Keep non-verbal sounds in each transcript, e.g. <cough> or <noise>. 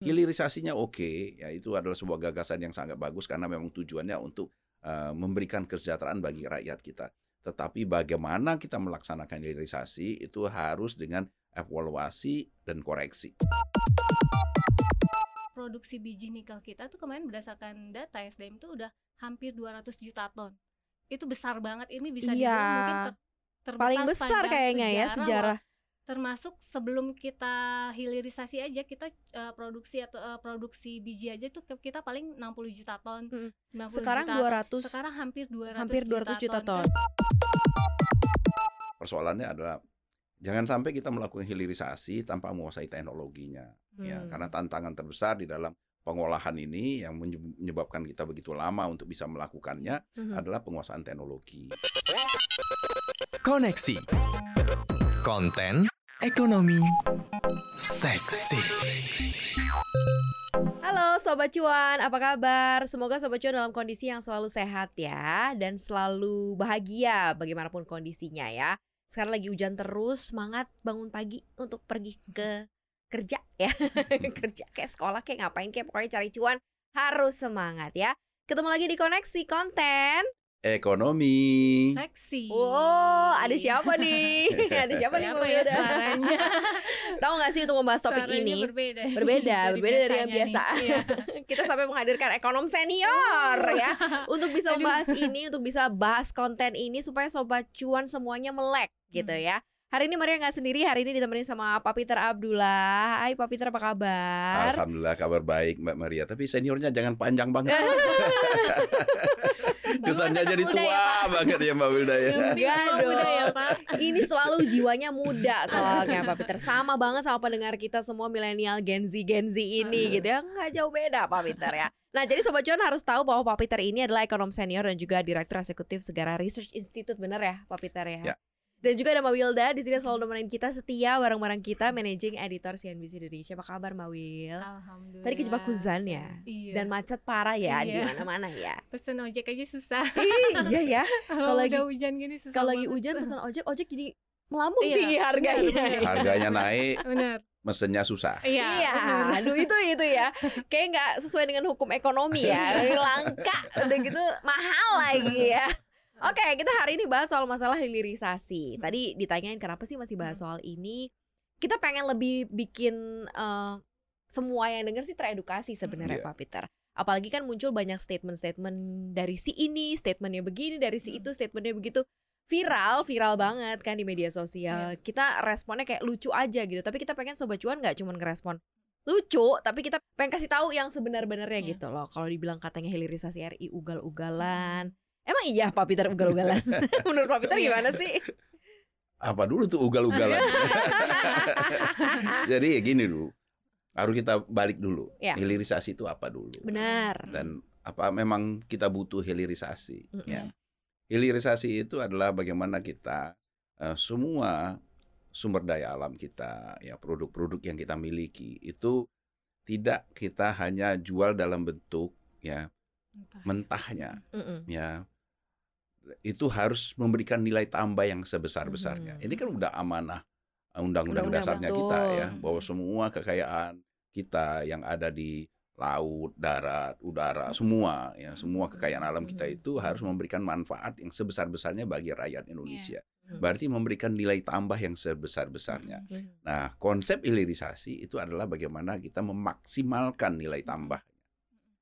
Hilirisasinya oke, ya itu adalah sebuah gagasan yang sangat bagus karena memang tujuannya untuk uh, memberikan kesejahteraan bagi rakyat kita. Tetapi bagaimana kita melaksanakan hilirisasi itu harus dengan evaluasi dan koreksi. Produksi biji nikel kita tuh kemarin berdasarkan data SDM itu udah hampir 200 juta ton. Itu besar banget. Ini bisa Iya. dibilang mungkin ter terbesar Paling besar kayaknya ya loh. sejarah. Termasuk sebelum kita hilirisasi aja kita eh, produksi atau eh, produksi biji aja tuh kita paling 60 juta ton. Mm. 90 Sekarang juta ton. 200 Sekarang hampir 200 hampir 200 juta ton. Persoalannya adalah jangan sampai kita melakukan hilirisasi tanpa menguasai teknologinya. Ya, Hmm. karena tantangan terbesar di dalam pengolahan ini yang menye- menyebabkan kita begitu lama untuk bisa melakukannya Mhm. adalah penguasaan teknologi. Koneksi. Konten ekonomi. Seksi. Halo Sobat Cuan, apa kabar? Semoga Sobat Cuan dalam kondisi yang selalu sehat ya Dan selalu bahagia bagaimanapun kondisinya ya. Sekarang lagi hujan terus, semangat bangun pagi untuk pergi ke kerja ya. <laughs> Kerja kayak sekolah kayak ngapain kayak pokoknya cari cuan Harus semangat ya. Ketemu lagi di Koneksi Konten Ekonomi. Seksi. Wow, ada siapa nih? <laughs> ada siapa nih Siapa Mbak ya Wilda? suaranya? <laughs> Tahu gak sih untuk membahas topik Suaranya ini? berbeda. berbeda, berbeda dari yang biasa. nih. Iya. <laughs> Kita sampai menghadirkan ekonom senior ya untuk bisa membahas ini, untuk bisa bahas konten ini supaya sobat cuan semuanya melek gitu Hmm. ya. Hari ini Maria nggak sendiri, hari ini ditemani sama Pak Peter Abdullah. Hai Pak Peter apa kabar? Alhamdulillah kabar baik Mbak Maria, tapi seniornya jangan panjang banget. <laughs> Tetap jadi muda tua ya, Pak. banget ya Mbak Wilda ya. Enggak ya, dong. Pak. Ini selalu jiwanya muda <laughs> soalnya Pak Peter Sama banget sama pendengar kita semua milenial Gen Z Gen Z ini gitu ya Nggak jauh beda Pak Peter ya Nah jadi Sobat Cuan harus tahu bahwa Pak Peter ini adalah ekonom senior dan juga direktur eksekutif Segara Research Institute bener ya Pak Peter ya, Ya. Dan juga ada Mbak Wilda di sini selalu nemenin kita setia bareng-bareng kita managing editor CNBC Indonesia. Apa kabar Mbak Wil? Alhamdulillah. Tadi kejebak hujan ya? Iya. Dan macet parah ya di Iya. mana-mana ya. <laughs> pesen ojek aja susah. Ih, iya ya. <laughs> Kalau lagi- udah hujan gini susah. Kalau lagi hujan pesan <laughs> ojek, ojek jadi melambung Iya, tinggi harganya. benar, benar. Harganya naik, Benar. mesennya susah. Iya. Iya, aduh itu itu ya, kayak nggak sesuai dengan hukum ekonomi ya, langka, udah gitu mahal lagi ya. Oke, kita hari ini bahas soal masalah hilirisasi. Tadi ditanyain kenapa sih masih bahas soal ini? Kita pengen lebih bikin eh, semua yang denger sih teredukasi sebenarnya Iya. Pak Peter. Apalagi kan muncul banyak statement-statement dari si ini, statementnya begini, dari si Hmm. itu, statementnya begitu viral, viral banget kan di media sosial. Kita responnya kayak lucu aja gitu. Tapi kita pengen sobat cuan nggak cuma ngerespon lucu, tapi kita pengen kasih tahu yang sebenar-benarnya Iya. gitu loh. Kalau dibilang katanya hilirisasi RI ugal-ugalan, emang iya Pak Peter ugal-ugalan? <laughs> Menurut Pak Peter gimana sih? Apa dulu tuh ugal-ugalan? <laughs> Jadi ya gini dulu, harus kita balik dulu. Ya. Hilirisasi itu apa dulu? Benar. Dan apa memang kita butuh hilirisasi? Mm-mm. Ya. Hilirisasi itu adalah bagaimana kita eh, semua sumber daya alam kita, ya produk-produk yang kita miliki itu tidak kita hanya jual dalam bentuk ya. Mentahnya, Mm-mm. ya itu harus memberikan nilai tambah yang sebesar-besarnya. Mhm. Ini kan udah amanah uh, undang-undang dasarnya kita ya, betul. bahwa semua kekayaan kita yang ada di laut, darat, udara, semua ya, semua kekayaan alam kita Mhm. itu harus memberikan manfaat yang sebesar-besarnya bagi rakyat Indonesia. Mhm. Berarti memberikan nilai tambah yang sebesar-besarnya. Mhm. Nah, konsep hilirisasi itu adalah bagaimana kita memaksimalkan nilai tambah.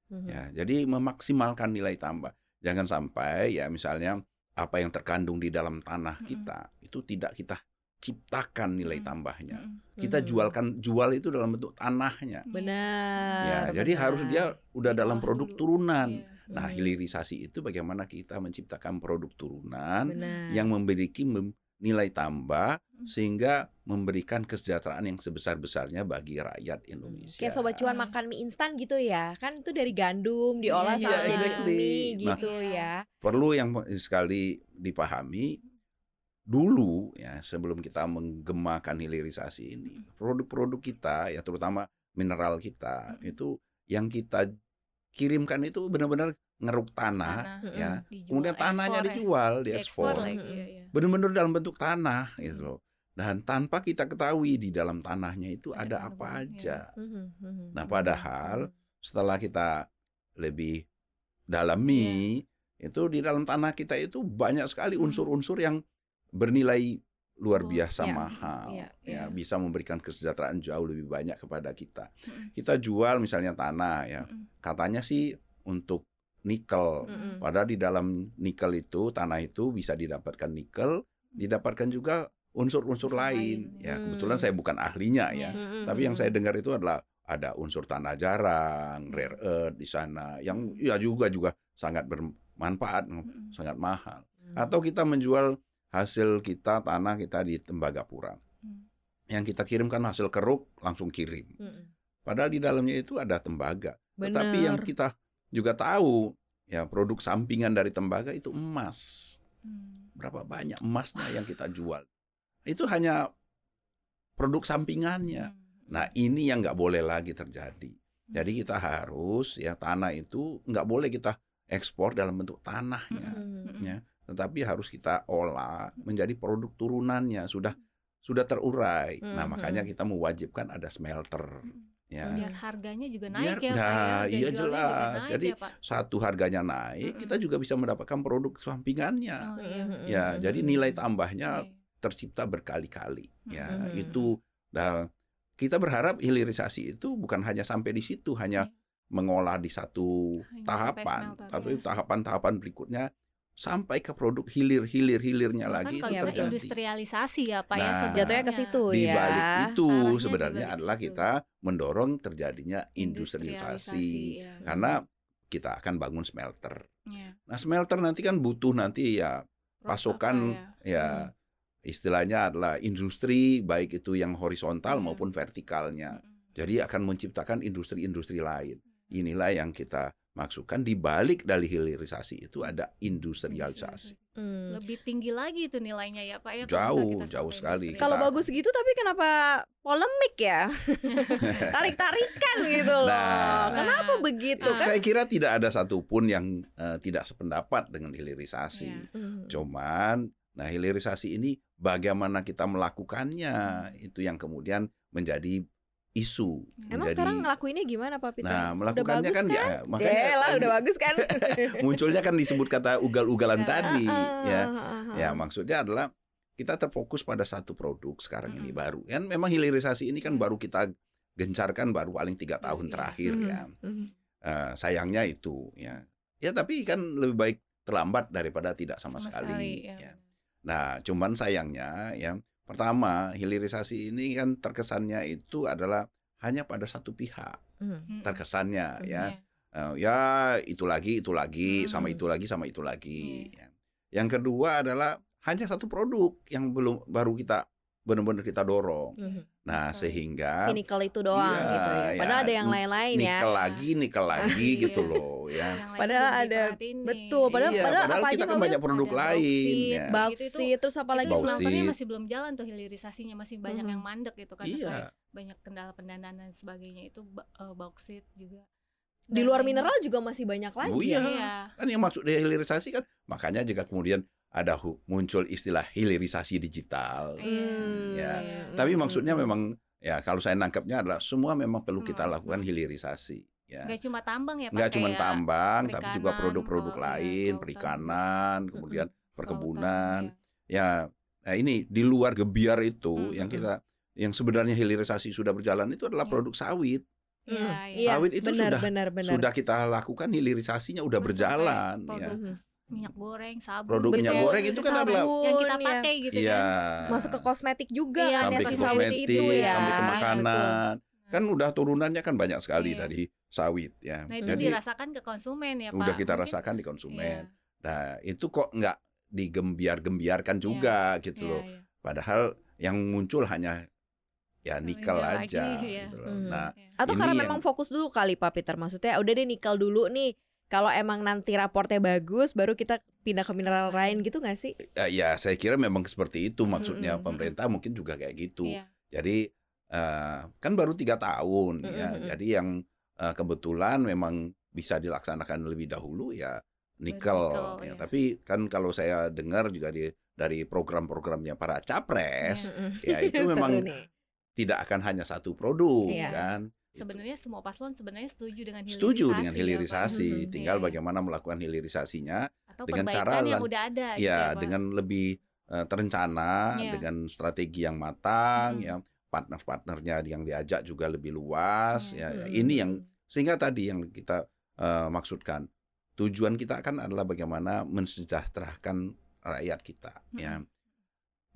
Mhm. Ya, jadi memaksimalkan nilai tambah. Jangan sampai ya misalnya apa yang terkandung di dalam tanah Mm-mm. kita itu tidak kita ciptakan nilai Mm. tambahnya. Mm-mm. Kita Mhm. jualkan jual itu dalam bentuk tanahnya. Benar. Ya, jadi benar. harus dia udah dalam Diolah produk turunan. Iya. Nah, Mhm. hilirisasi itu bagaimana kita menciptakan produk turunan Benar. yang memiliki mem- nilai tambah Mm. sehingga memberikan kesejahteraan yang sebesar-besarnya bagi rakyat Indonesia. Kayak sobat cuan makan mie instan gitu ya Kan itu dari gandum diolah Iya, sampai jadi exactly. mie Nah, gitu Iya. ya perlu yang sekali dipahami dulu ya sebelum kita menggemakan hilirisasi ini produk-produk kita ya terutama mineral kita Mm-mm. itu yang kita kirimkan itu benar-benar ngeruk tanah, Tanah. ya Dijual, kemudian tanahnya ekspor ya. dijual Diekspor diekspor lagi, Mm-mm. iya, iya. Benar-benar dalam bentuk tanah gitu loh dan tanpa kita ketahui di dalam tanahnya itu Ada ada apa aja. Mhm, mhm. Nah, padahal setelah kita lebih dalami itu di dalam tanah kita itu banyak sekali unsur-unsur yang bernilai luar Oh, biasa iya, mahal iya, ya iya. bisa memberikan kesejahteraan jauh lebih banyak kepada kita. Kita jual misalnya tanah ya. Katanya sih untuk nikel. Mm-mm. Padahal di dalam nikel itu tanah itu bisa didapatkan nikel, didapatkan juga unsur-unsur Unsur lain. lain, Ya, Hmm. kebetulan saya bukan ahlinya ya. Mhm, Tapi yang mhm. saya dengar itu adalah ada unsur tanah jarang, rare earth di sana yang ya juga juga sangat bermanfaat, Mm-mm. sangat mahal. Mhm. Atau kita menjual hasil kita tanah kita di Tembagapura. Hmm. Yang kita kirimkan hasil keruk langsung kirim. Mhm. Padahal di dalamnya itu ada tembaga. Tetapi yang Bener. kita juga tahu ya produk sampingan dari tembaga itu emas. Hmm. Berapa banyak emasnya yang kita jual. Itu hanya produk sampingannya. Hmm. Nah ini yang nggak boleh lagi terjadi. Jadi kita harus ya tanah itu nggak boleh kita ekspor dalam bentuk tanahnya, ya. Tetapi harus kita olah menjadi produk turunannya sudah sudah terurai. Nah makanya kita mewajibkan ada smelter, ya. Biar harganya juga Biar- naik ya Pak ya. nah, Biar iya jualnya juga jelas. naik Jadi ya, Pak. Satu harganya naik, Mm-mm. kita juga bisa mendapatkan produk sampingannya. Oh, iya. Mhm, Ya, mhm, jadi mhm. nilai tambahnya Iya. tercipta berkali-kali. Ya, Mhm. itu. Nah, kita berharap hilirisasi itu bukan hanya sampai di situ, hanya Iya. mengolah di satu Hanya tahapan, smelter, tapi ya. tahapan-tahapan berikutnya sampai ke produk hilir-hilir-hilirnya Bahkan lagi itu kalau kita terjadi. industrialisasi ya Pak ya Nah, sebenarnya. Jatuhnya ke situ Di ya. balik itu Arahnya sebenarnya adalah situ. kita mendorong terjadinya industrialisasi ya. karena kita akan bangun smelter. Iya. Nah, smelter nanti kan butuh nanti ya pasokan ya? ya istilahnya adalah industri baik itu yang horizontal Iya. maupun vertikalnya. Mm-mm. Jadi akan menciptakan industri-industri lain. Inilah yang kita maksudkan di balik dari hilirisasi itu ada industrialisasi. Hmm. Lebih tinggi lagi itu nilainya ya Pak ya. Jauh, jauh sekali. Kalau Kita- bagus gitu tapi kenapa polemik ya? <laughs> Tarik-tarikan gitu loh. Nah. kenapa begitu Ah. kan? Saya kira tidak ada satupun yang eh, tidak sependapat dengan hilirisasi. Mhm. Cuman, nah hilirisasi ini bagaimana kita melakukannya Hmm. itu yang kemudian menjadi isu. Emang menjadi, sekarang ngelakuinnya gimana Pak Peter? Nah, Udah melakukannya bagus kan, ya makanya Yelah, kan udah bagus kan? <laughs> munculnya kan disebut kata ugal-ugalan <laughs> Ah, tadi Ah, ya. ah, Ya, ah. maksudnya adalah kita terfokus pada satu produk sekarang ini baru. Kan memang hilirisasi ini kan baru kita gencarkan baru paling tiga tahun iya. terakhir ya. Eh, sayangnya itu ya. Ya tapi kan lebih baik terlambat daripada tidak sama, sekali. ya. ya. Nah, cuman sayangnya ya pertama hilirisasi ini kan terkesannya itu adalah hanya pada satu pihak. Mm-mm. terkesannya Mhm. ya. Eh, ya itu lagi itu lagi sama Hmm. itu lagi sama itu lagi. Ya. Yang kedua adalah hanya satu produk yang belum baru kita benar-benar kita dorong. Mhm. Nah Betul. sehingga Si nikel itu doang Iya, gitu ya. ya. Padahal ada yang lain-lain ya. nikel lagi nikel lagi Iya. gitu loh ya. Padahal ada- betul, padahal- iya, padahal padahal apa kita aja kan banyak produk Ada lain bauksit, ya. Bau- Bauksit terus apa lagi? itu masih belum jalan tuh hilirisasinya masih banyak Mhm. yang mandek gitu kan Iya. banyak kendala pendanaan dan sebagainya itu ba- eh, bauksit juga Di luar mineral juga masih banyak lagi Oh ya. iya. Kan yang maksud hilirisasi kan makanya juga kemudian ada hu- muncul istilah hilirisasi digital. Hmm. Ya. Iya. Tapi Hmm. maksudnya memang ya kalau saya nangkapnya adalah semua memang perlu kita lakukan hilirisasi ya. nggak cuma tambang ya pak Nggak cuma tambang tapi juga produk-produk kalau- iya, lain, kelautan perikanan, kemudian perkebunan. kelautan, ya. Ya, nah ini di luar gebiar itu Mm, yang kita yang sebenarnya hilirisasi sudah berjalan itu adalah Iya. produk sawit. Iya, Hmm. iya. Iya, Sawit itu benar, sudah- benar, benar. Sudah kita lakukan hilirisasinya udah berjalan ya. Minyak goreng sabun Produk minyak Betul, goreng itu kan sabun, adalah yang kita ya. pakai gitu Iya. kan Masuk ke kosmetik juga Iya, kan sampai ya ke si sawit kosmetik, itu ya. sampai ke Iya, makanan. Kan udah turunannya kan banyak sekali Iya. dari sawit ya. nah itu Jadi dirasakan ke konsumen ya pak udah kita Mungkin- rasakan di konsumen. Iya, Nah, itu kok nggak digembiar-gembiarkan juga gitu iya, loh. iya. Padahal yang muncul hanya ya Oh, nikel iya lagi, aja iya. gitu loh. Hmm. Nah, Iya. Atau Ini karena yang- memang fokus dulu kali Pak Peter Maksudnya udah deh nikel dulu nih Kalau emang nanti raportnya bagus Baru kita pindah ke mineral lain gitu gak sih? ya, ya saya kira memang seperti itu maksudnya Mm-mm. pemerintah mungkin juga kayak gitu. Iya. Jadi eh, kan baru tiga tahun ya. Mm-mm. Jadi yang eh, kebetulan memang bisa dilaksanakan lebih dahulu ya nikel. ya. ya. Tapi kan kalau saya dengar juga di dari program-programnya para capres, ya itu <laughs> memang tidak akan hanya satu produk Iya. kan. Itu. Sebenarnya semua paslon sebenarnya setuju dengan hilirisasi. Setuju dengan ya, Pak. hilirisasi, Mhm. tinggal Iya. bagaimana melakukan hilirisasinya Atau dengan cara yang udah ada gitu ya ya, Pak. dengan lebih eh, terencana, Iya. dengan strategi yang matang, Mhm. ya partner-partnernya yang diajak juga lebih luas, Iya. ya Mm. ini yang sehingga tadi yang kita eh, maksudkan tujuan kita kan adalah bagaimana mensejahterakan rakyat kita, ya.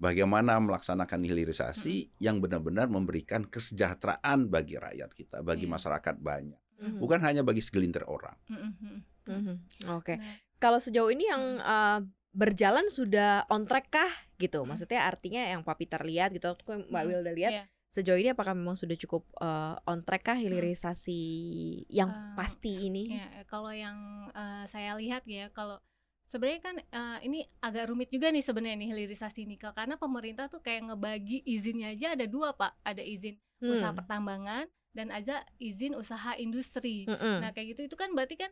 Bagaimana melaksanakan hilirisasi yang benar-benar memberikan kesejahteraan bagi rakyat kita, bagi Iya. masyarakat banyak, Mhm. bukan hanya bagi segelintir orang. Mhm. Mhm. Oke. Nah, Kalau sejauh ini yang eh, berjalan sudah on track kah gitu? Hmm. Maksudnya artinya yang Pak Peter lihat gitu, waktu Mbak Hmm, Wilda lihat iya. sejauh ini apakah memang sudah cukup eh, on track kah hilirisasi yang Eh, pasti ini? Ya, kalau yang eh, saya lihat ya, kalau sebenarnya kan eh, ini agak rumit juga nih sebenarnya nih hilirisasi nikel karena pemerintah tuh kayak ngebagi izinnya aja ada dua pak, ada izin usaha Hmm. pertambangan dan ada izin usaha industri. Mm-mm. Nah kayak gitu itu kan berarti kan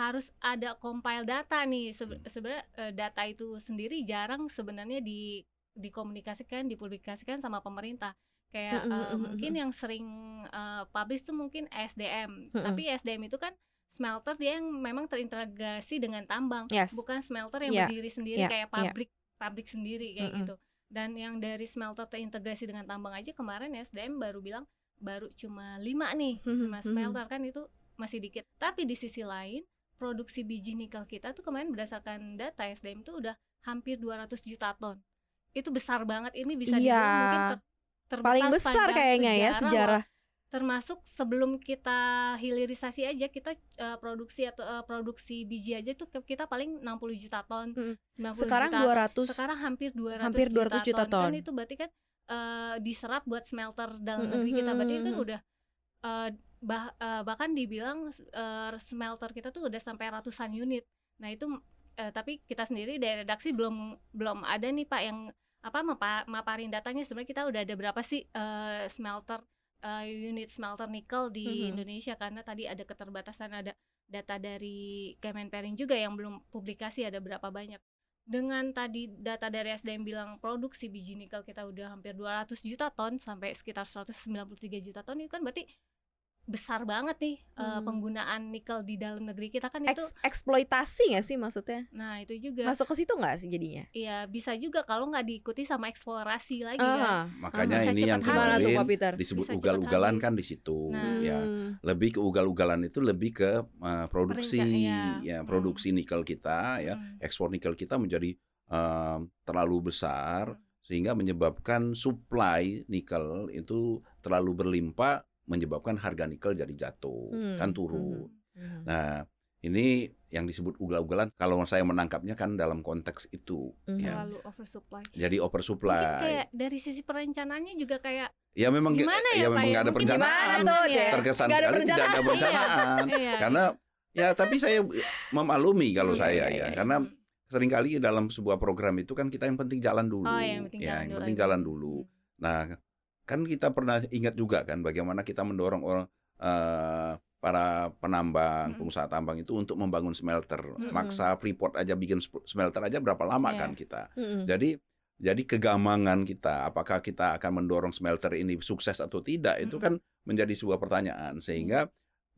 harus ada compile data nih. Sebe- sebenarnya eh, data itu sendiri jarang sebenarnya di dikomunikasikan dipublikasikan sama pemerintah. Kayak Mm, mm, mungkin yang sering eh, publish tuh mungkin SDM Mm, tapi SDM itu kan smelter dia yang memang terintegrasi dengan tambang Yes. bukan smelter yang Iya, berdiri sendiri iya, kayak pabrik pabrik sendiri kayak Mm-mm. gitu dan yang dari smelter terintegrasi dengan tambang aja kemarin SDM baru bilang baru cuma lima nih Mhm, lima smelter kan itu masih dikit tapi di sisi lain produksi biji nikel kita tuh kemarin berdasarkan data SDM tuh udah hampir 200 juta ton itu besar banget ini bisa Iya. dibilang mungkin ter- terbesar Paling besar kayaknya ya loh. sejarah. Termasuk sebelum kita hilirisasi aja kita eh, produksi atau eh, produksi biji aja tuh kita paling 60 juta ton Mm. 90 Sekarang juta 200 sekarang hampir 200 hampir 200 juta ton. kan itu berarti kan eh, diserap buat smelter dalam Mm, negeri kita berarti kan mm. udah eh, bah- eh, bahkan dibilang eh, smelter kita tuh udah sampai ratusan unit nah itu eh, tapi kita sendiri dari redaksi belum belum ada nih pak yang apa mapa- maparin datanya sebenarnya kita udah ada berapa sih eh, smelter eh, unit smelter nikel di Mhm. Indonesia karena tadi ada keterbatasan ada data dari Kemenperin juga yang belum publikasi ada berapa banyak dengan tadi data dari SDM bilang produksi biji nikel kita udah hampir 200 juta ton sampai sekitar 193 juta ton itu kan berarti besar banget nih eh, Hmm. penggunaan nikel di dalam negeri kita kan itu Eks- eksploitasi nggak sih maksudnya? nah itu juga Masuk ke situ nggak sih jadinya? Iya bisa juga kalau nggak diikuti sama eksplorasi lagi kan Ah, Makanya bisa ini yang tuh kemarin Peter? disebut ugal-ugalan kan di situ Nah. ya. Lebih ke ugal-ugalan itu lebih ke uh, produksi Perenca- iya. ya, produksi nikel kita ya, Hmm. ekspor nikel kita menjadi um, terlalu besar Hmm. sehingga menyebabkan supply nikel itu terlalu berlimpah menyebabkan harga nikel jadi jatuh Hmm, kan turun. Hmm. Nah, ini yang disebut ugal-ugalan kalau saya menangkapnya kan dalam konteks itu Mhm. ya. terlalu oversupply Jadi mungkin oversupply. kayak dari sisi perencanaannya juga kayak Ya memang Gimana ya, Pak, memang ya? nggak ada Mungkin perencanaan. tuh? Cek? Terkesan ada sekali tidak ada perencanaan. <laughs> Iya, Karena ya tapi saya memaklumi kalau Iya, saya iya, ya iya. karena Hmm. sering kali dalam sebuah program itu kan kita yang penting jalan dulu. oh yang penting ya, jalan yang dulu penting jalan dulu. Nah, kan kita pernah ingat juga kan bagaimana kita mendorong orang eh, para penambang, Mm-mm. pengusaha tambang itu untuk membangun smelter. Mm-mm. Maksa Freeport aja bikin smelter aja berapa lama Iya. kan kita. Hmm. Jadi jadi kegamangan kita, apakah kita akan mendorong smelter ini sukses atau tidak, itu Mm-mm. kan menjadi sebuah pertanyaan. Sehingga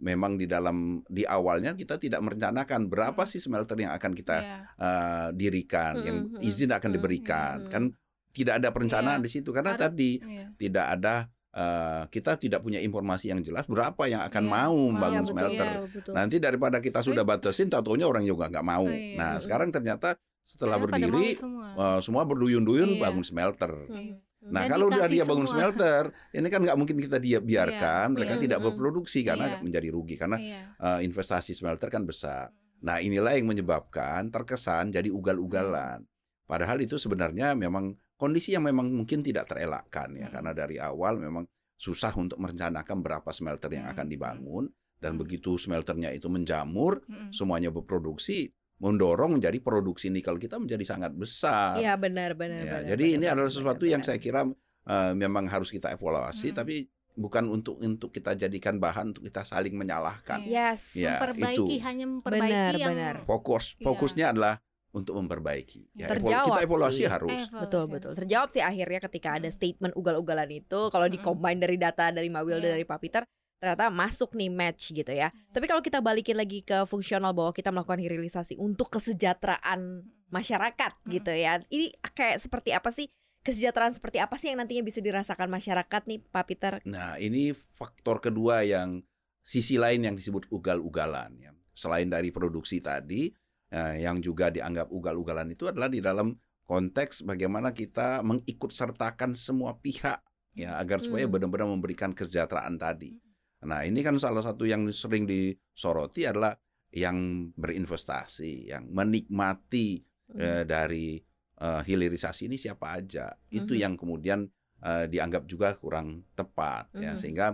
memang di dalam di awalnya kita tidak merencanakan berapa Mm. sih smelter yang akan kita Iya. eh, dirikan, yang Mm-mm, izin akan diberikan, mm-mm. kan tidak ada perencanaan Iya. di situ karena Harus- tadi Iya. tidak ada eh, kita tidak punya informasi yang jelas berapa yang akan Iya, mau Iya, betul, smelter. iya. betul. Nanti daripada kita sudah batasin, tahu-taunya orang juga nggak mau. Oh, iya. Nah, Mm-mm. sekarang ternyata setelah Karena berdiri semua. eh, semua berduyun-duyun Iya. bangun smelter. Iya. Nah, Dan kalau udah dia bangun semua. smelter, ini kan nggak mungkin kita dia biarkan, Iya, mereka iya. tidak berproduksi karena Iya. menjadi rugi karena Iya. eh, investasi smelter kan besar. Nah, inilah yang menyebabkan terkesan jadi ugal-ugalan. Padahal itu sebenarnya memang kondisi yang memang mungkin tidak terelakkan ya, Mm. karena dari awal memang susah untuk merencanakan berapa smelter yang akan dibangun dan Mm. begitu smelternya itu menjamur, Mm-mm. semuanya berproduksi, mendorong menjadi produksi nikel kita menjadi sangat besar. Iya benar benar. Ya, benar, jadi benar, ini benar, adalah benar, sesuatu yang benar. saya kira eh, memang harus kita evaluasi, Hmm. tapi bukan untuk untuk kita jadikan bahan untuk kita saling menyalahkan. Iya. Yes. Ya, memperbaiki itu. hanya memperbaiki Benar, yang benar. Fokus Iya. fokusnya adalah untuk memperbaiki. Ya, Terjawab kita evaluasi sih. harus. Evaluasi Betul betul. Terjawab sih akhirnya ketika ada Mm. statement ugal-ugalan itu kalau Mm-mm. di-combine dari data dari Mbak Wilda Iya. dari Pak Peter ternyata masuk nih match gitu ya. Iya. Tapi kalau kita balikin lagi ke fungsional bahwa kita melakukan hilirisasi untuk kesejahteraan masyarakat Mm-mm. gitu ya. Ini kayak seperti apa sih? Kesejahteraan seperti apa sih yang nantinya bisa dirasakan masyarakat nih Pak Peter? Nah, ini faktor kedua yang sisi lain yang disebut ugal-ugalan ya. Selain dari produksi tadi, eh, yang juga dianggap ugal-ugalan itu adalah di dalam konteks bagaimana kita mengikut sertakan semua pihak ya agar supaya Hmm. benar-benar memberikan kesejahteraan tadi. Nah, ini kan salah satu yang sering disoroti adalah yang berinvestasi, yang menikmati eh, dari eh, hilirisasi ini siapa aja. Itu yang kemudian eh, dianggap juga kurang tepat ya sehingga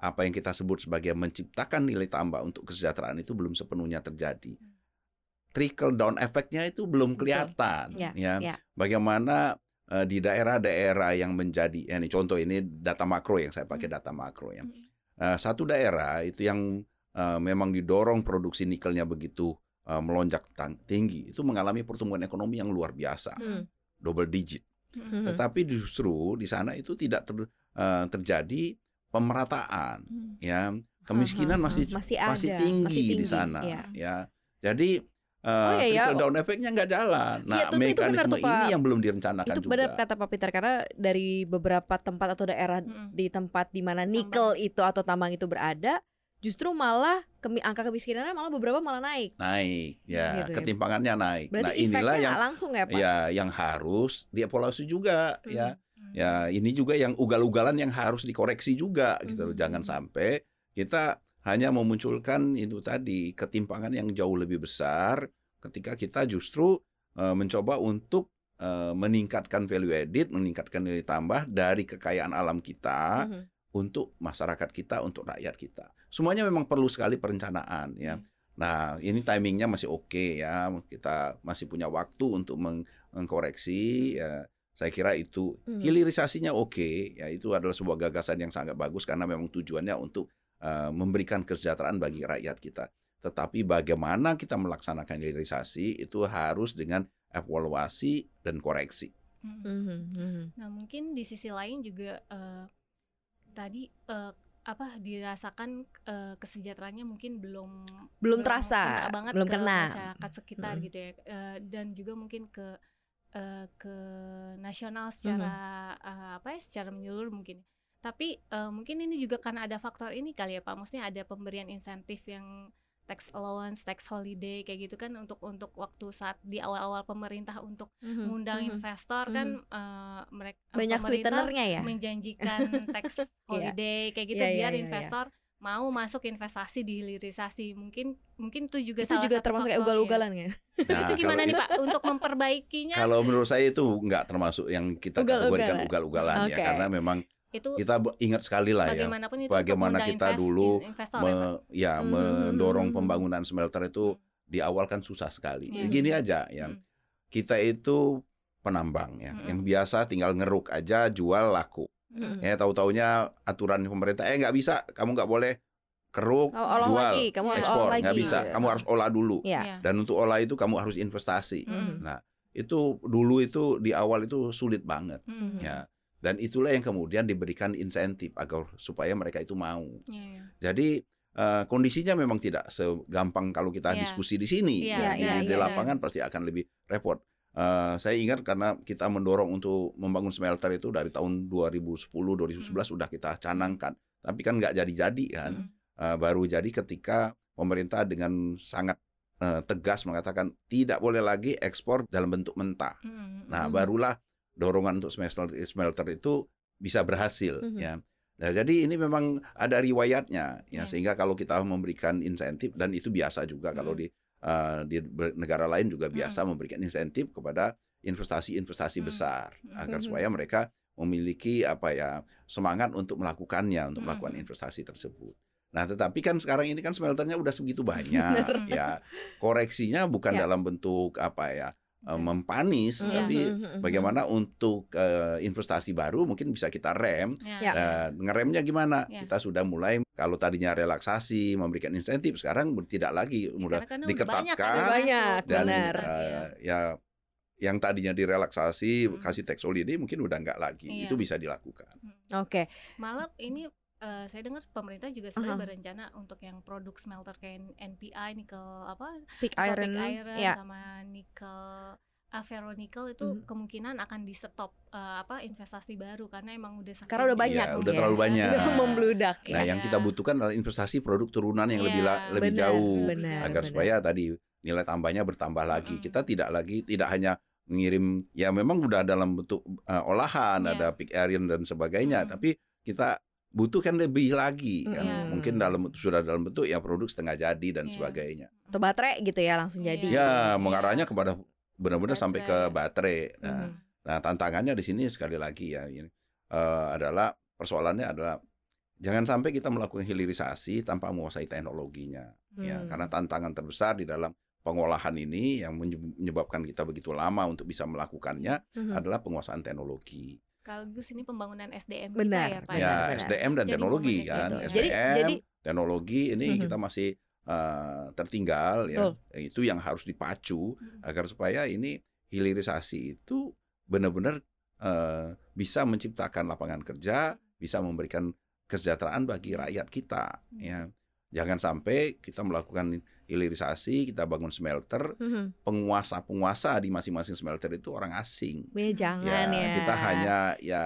apa yang kita sebut sebagai menciptakan nilai tambah untuk kesejahteraan itu belum sepenuhnya terjadi. Trickle down efeknya itu belum kelihatan Ya, ya. ya. Bagaimana eh, di daerah-daerah yang menjadi ya ini contoh ini data makro yang saya pakai data makro ya. Eh, satu daerah itu yang eh, memang didorong produksi nikelnya begitu eh, melonjak tinggi itu mengalami pertumbuhan ekonomi yang luar biasa, Hmm. double digit. Mm. Mhm. Tetapi justru di sana itu tidak ter- eh, terjadi pemerataan, Mm. ya kemiskinan masih masih ada, masih tinggi, masih di tinggi, sana, iya. ya. Jadi eh, Oh, iya, iya. trickle down efeknya nggak jalan. Nah, Iya, tuh- itu benar mekanisme tuh, Pak. ini yang belum direncanakan Itu juga. benar kata Pak Peter karena dari beberapa tempat atau daerah Mm. di tempat di mana nikel itu atau tambang itu berada, justru malah kemi- angka kemiskinannya malah beberapa malah naik. naik, ya Gitu ya. ketimpangannya naik. Berarti nah inilah yang langsung ya Pak? ya yang harus dievaluasi juga, Hmm. ya. Mm. Ya ini juga yang ugal-ugalan yang harus dikoreksi juga gitu loh. Jangan sampai kita hanya memunculkan itu tadi ketimpangan yang jauh lebih besar ketika kita justru eh, mencoba untuk eh, meningkatkan value added, meningkatkan nilai tambah dari kekayaan alam kita Mhm. untuk masyarakat kita, untuk rakyat kita. Semuanya memang perlu sekali perencanaan ya. Hmm. Nah, ini timingnya masih oke ya. Kita masih punya waktu untuk meng- mengkoreksi ya. Saya kira itu Hmm. hilirisasinya oke ya. Itu adalah sebuah gagasan yang sangat bagus karena memang tujuannya untuk eh, memberikan kesejahteraan bagi rakyat kita. Tetapi bagaimana kita melaksanakan hilirisasi itu harus dengan evaluasi dan koreksi. Mm. Mhm, mhm. Nah mungkin di sisi lain juga eh, tadi eh, apa dirasakan eh, kesejahteraannya mungkin belum Belum terasa, kena banget belum ke kena. masyarakat sekitar Mm. gitu ya Eh, dan juga mungkin ke eh, ke nasional secara eh, apa ya secara menyeluruh mungkin tapi eh, mungkin ini juga karena ada faktor ini kali ya pak maksudnya ada pemberian insentif yang tax allowance, tax holiday kayak gitu kan untuk untuk waktu saat di awal-awal pemerintah untuk Mhm, mengundang mhm. investor kan eh, mereka Banyak pemerintah sweetenernya ya? menjanjikan tax <laughs> holiday kayak gitu Iya, iya, biar iya, iya. investor mau masuk investasi di hilirisasi mungkin mungkin itu juga Itu salah juga satu termasuk kayak ugal-ugalan ya? <laughs> Nah, itu gimana nih pak untuk memperbaikinya Kalau menurut saya itu nggak termasuk yang kita Ugal-ugalan. kategorikan ugal-ugalan ya Oke. karena memang itu kita ingat sekali lah ya itu bagaimana kita dulu invest- investor ya, me- ya Mhm, mendorong mhm, pembangunan smelter itu di awal kan susah sekali. Iya. Gini aja ya. Hmm. Kita itu penambang ya, Mm-mm. yang biasa tinggal ngeruk aja jual laku. Hmm. Ya tahu-taunya aturan pemerintah eh nggak bisa, kamu nggak boleh keruk, Oh, olah jual, lagi, kamu harus ekspor, olah nggak bisa. Kamu harus olah dulu. Iya. Iya. Dan untuk olah itu kamu harus investasi. Hmm. Nah, itu dulu itu di awal itu sulit banget Hmm. ya. Dan itulah yang kemudian diberikan insentif agar supaya mereka itu mau. Iya, iya. Jadi eh, kondisinya memang tidak segampang kalau kita Iya. diskusi di sini. Ya, iya, di, di iya. lapangan pasti akan lebih repot. Eh, saya ingat karena kita mendorong untuk membangun smelter itu dari tahun 2010 2011 sudah kita canangkan, tapi kan nggak jadi-jadi kan. Hmm. Eh, baru jadi ketika pemerintah dengan sangat eh, tegas mengatakan tidak boleh lagi ekspor dalam bentuk mentah. Hmm. Nah, Mhm. barulah dorongan untuk smelter smelter itu bisa berhasil Mhm. ya. Nah, jadi ini memang ada riwayatnya ya Iya. sehingga kalau kita memberikan insentif dan itu biasa juga kalau Mhm. di eh, di negara lain juga biasa Mhm. memberikan insentif kepada investasi-investasi Mhm. besar agar Mhm. supaya mereka memiliki apa ya semangat untuk melakukannya untuk melakukan Mhm. investasi tersebut. Nah, tetapi kan sekarang ini kan smelternya udah segitu <laughs> banyak ya. Koreksinya bukan Ya. dalam bentuk apa ya uh, mempanis, Iya. tapi Mhm, mhm, mhm. bagaimana untuk uh, investasi baru mungkin bisa kita rem. Ya. Ya. Nah, ngeremnya gimana? Ya. Kita sudah mulai kalau tadinya relaksasi, memberikan insentif, sekarang tidak lagi mudah kan diketatkan. banyak kan dan benar. uh, Iya. ya yang tadinya direlaksasi Hmm. kasih tax holiday mungkin udah nggak lagi Iya. itu bisa dilakukan Oke. Malah ini eh, saya dengar pemerintah juga sebenarnya Aha. berencana untuk yang produk smelter kayak NPI, nikel apa, Pig tropic iron. iron Ya. sama nikel ah, ferronikel itu Mhm. kemungkinan akan di stop eh, apa investasi baru karena emang udah saking Karena udah Iya, banyak. udah ya. terlalu banyak. Udah Nah. membludak. nah ya. yang kita Iya. butuhkan adalah investasi produk turunan yang lebih la- Iya, lebih benar, jauh benar, agar benar. supaya tadi nilai tambahnya bertambah lagi Mm-mm. kita tidak lagi tidak hanya mengirim ya memang udah dalam bentuk uh, olahan Iya. ada pig iron dan sebagainya Mm. tapi kita butuhkan lebih lagi kan Iya. mungkin dalam sudah dalam bentuk ya produk setengah jadi dan Iya. sebagainya Atau baterai gitu ya langsung Iya. jadi. ya Iya. mengarahnya kepada benar-benar sampai ke baterai nah, Mhm. nah tantangannya di sini sekali lagi ya ini eh, adalah persoalannya adalah jangan sampai kita melakukan hilirisasi tanpa menguasai teknologinya ya Hmm. karena tantangan terbesar di dalam pengolahan ini yang menye- menyebabkan kita begitu lama untuk bisa melakukannya Mhm. adalah penguasaan teknologi sekaligus ini pembangunan SDM Benar, kita ya Pak. benar, ya benar. SDM dan Jadi teknologi kan gitu. SDM Jadi jadi teknologi ini Mhm. kita masih eh, tertinggal ya itu yang harus dipacu Mhm. agar supaya ini hilirisasi itu benar-benar eh, bisa menciptakan lapangan kerja, bisa memberikan kesejahteraan bagi rakyat kita. Hmm. Ya, jangan sampai kita melakukan hilirisasi, kita bangun smelter, Mhm. penguasa-penguasa di masing-masing smelter itu orang asing. Ya, jangan ya. kita hanya ya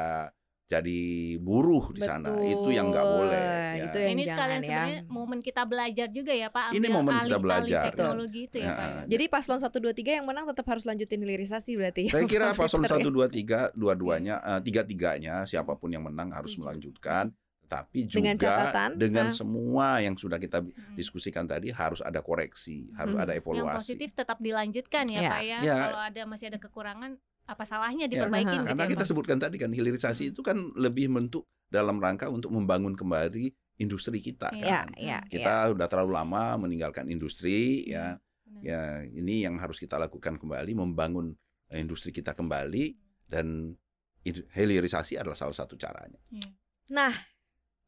jadi buruh di sana. Itu yang nggak boleh. ya. Itu yang ini jangan sekalian ya. sebenarnya momen kita belajar juga ya Pak. Ini momen kita belajar. teknologi itu ya Ya, Pak. ya. Jadi paslon 1 2 3 yang menang tetap harus lanjutin hilirisasi berarti ya. Saya kira paslon Peter, ya? satu dua tiga dua-duanya eh, tiga-tiganya siapa pun yang menang harus Setuju. melanjutkan tapi juga Dengan catatan, dengan ah. semua yang sudah kita Hmm. diskusikan tadi harus ada koreksi, harus Hmm. ada Yang evaluasi. positif tetap dilanjutkan ya Ya. Pak ya. Ya. Kalau ada masih ada kekurangan apa salahnya Ya, diperbaikin gitu Karena ya, kita Pak? sebutkan tadi kan hilirisasi itu kan lebih bentuk dalam rangka untuk membangun kembali industri kita Ya, kan. ya, Kita udah terlalu lama meninggalkan industri ya. Benar. Ya, ini yang harus kita lakukan kembali membangun eh, industri kita kembali dan hilirisasi adalah salah satu caranya. Nah,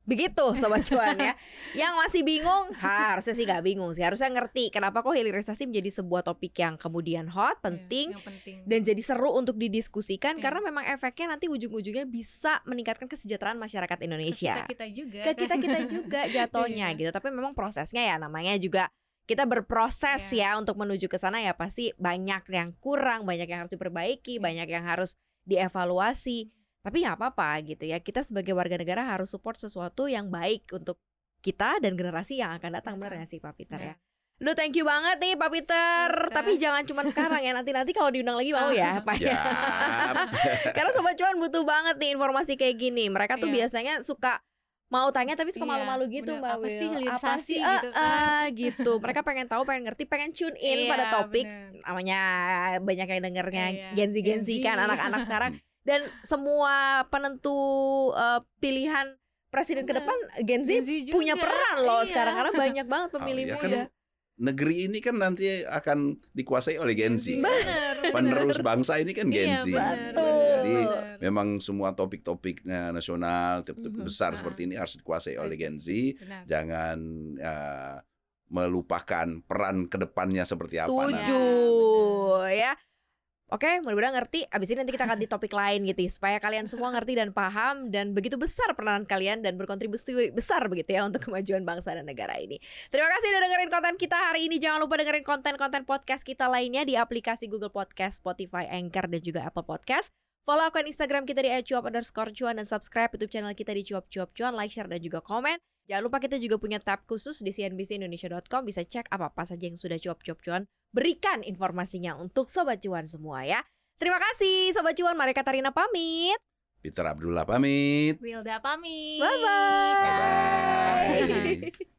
begitu sobat cuan ya. Yang masih bingung, ha, harusnya sih gak bingung sih. Harusnya ngerti kenapa kok hilirisasi menjadi sebuah topik yang kemudian hot, Iya, penting penting. dan jadi seru untuk didiskusikan Iya. karena memang efeknya nanti ujung-ujungnya bisa meningkatkan kesejahteraan masyarakat Indonesia. kita kita juga Ke kan. kita-kita juga <laughs> jatuhnya Iya. gitu. Tapi memang prosesnya ya namanya juga kita berproses ya untuk menuju ke sana ya pasti banyak yang kurang, banyak yang harus diperbaiki, banyak yang harus dievaluasi. Tapi nggak apa-apa gitu ya. Kita sebagai warga negara harus support sesuatu yang baik untuk kita dan generasi yang akan datang benar nggak sih Pak Peter ya? Aduh thank you banget nih Pak Peter. Oke. Tapi jangan cuma sekarang ya. Nanti-nanti kalau diundang lagi mau ya Pak ya. <laughs> Karena sobat cuan butuh banget nih informasi kayak gini. Mereka tuh Iya. biasanya suka mau tanya tapi suka Iya, malu-malu gitu bener. Mbak Apa sih hilirisasi Ah, gitu ah, kan. gitu. Mereka pengen tahu, pengen ngerti, pengen tune in pada Iya, topik. bener. Namanya banyak yang dengernya Iya, genzi-genzi Gen Z. kan anak-anak sekarang. <laughs> Dan semua penentu eh, pilihan presiden ke Bener. depan Gen Z Gen Z punya juga, peran loh iya. sekarang karena <laughs> banyak banget pemilih Oh, iya muda. kan negeri ini kan nanti akan dikuasai oleh Gen Z. Bener, Penerus bener. bangsa ini kan Gen Iya, Z. bener. Jadi bener. memang semua topik-topiknya nasional, topik Mhm. besar Ah. seperti ini harus dikuasai oleh Gen Z. Benar. Jangan eh, melupakan peran ke depannya seperti apa nanti. Setuju ya. Oke, mudah-mudahan ngerti. Abis ini nanti kita akan di topik lain gitu, ya, supaya kalian semua ngerti dan paham dan begitu besar peranan kalian dan berkontribusi besar begitu ya untuk kemajuan bangsa dan negara ini. Terima kasih udah dengerin konten kita hari ini. Jangan lupa dengerin konten-konten podcast kita lainnya di aplikasi Google Podcast, Spotify, Anchor dan juga Apple Podcast. Follow akun Instagram kita di @cuap underscore cuan dan subscribe YouTube channel kita di cuap cuap cuan, like, share dan juga komen. Jangan lupa kita juga punya tab khusus di cnbcindonesia.com bisa cek apa-apa saja yang sudah cuap-cuap cuan berikan informasinya untuk Sobat Cuan semua ya. Terima kasih Sobat Cuan, Mari Katarina pamit. Peter Abdullah pamit. Wilda pamit. Bye-bye. Bye-bye. <laughs>